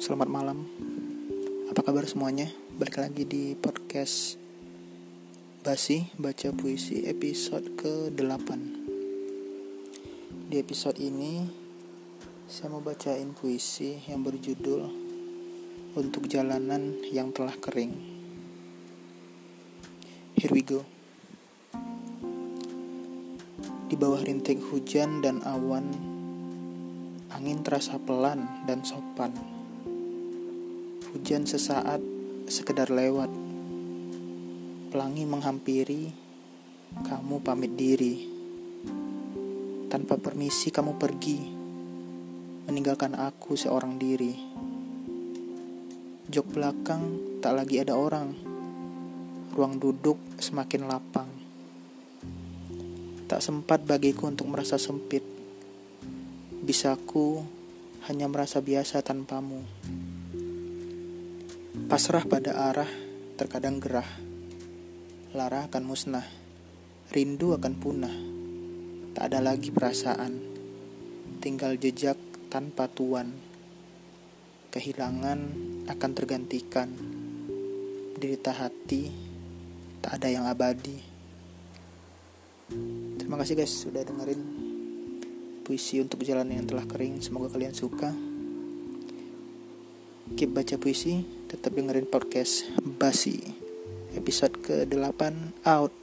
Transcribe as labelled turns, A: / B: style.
A: selamat malam. Apa kabar semuanya? Balik lagi di podcast Basi Baca Puisi episode ke-8 Di episode ini Saya mau bacain puisi yang berjudul Untuk Jalanan Yang Telah Kering Here we go Di bawah rintik hujan dan awan Angin terasa pelan dan sopan Hujan sesaat sekedar lewat Pelangi menghampiri, kamu pamit diri. Tanpa permisi kamu pergi, meninggalkan aku seorang diri. Jok belakang tak lagi ada orang, ruang duduk semakin lapang. Tak sempat bagiku untuk merasa sempit, bisaku hanya merasa biasa tanpamu. Pasrah pada arah, terkadang gerah Lara akan musnah, rindu akan punah. Tak ada lagi perasaan, tinggal jejak tanpa tuan. Kehilangan akan tergantikan, derita hati tak ada yang abadi. Terima kasih guys sudah dengerin puisi untuk jalan yang telah kering. Semoga kalian suka. Keep baca puisi, tetap dengerin podcast Basi episode ke-8 out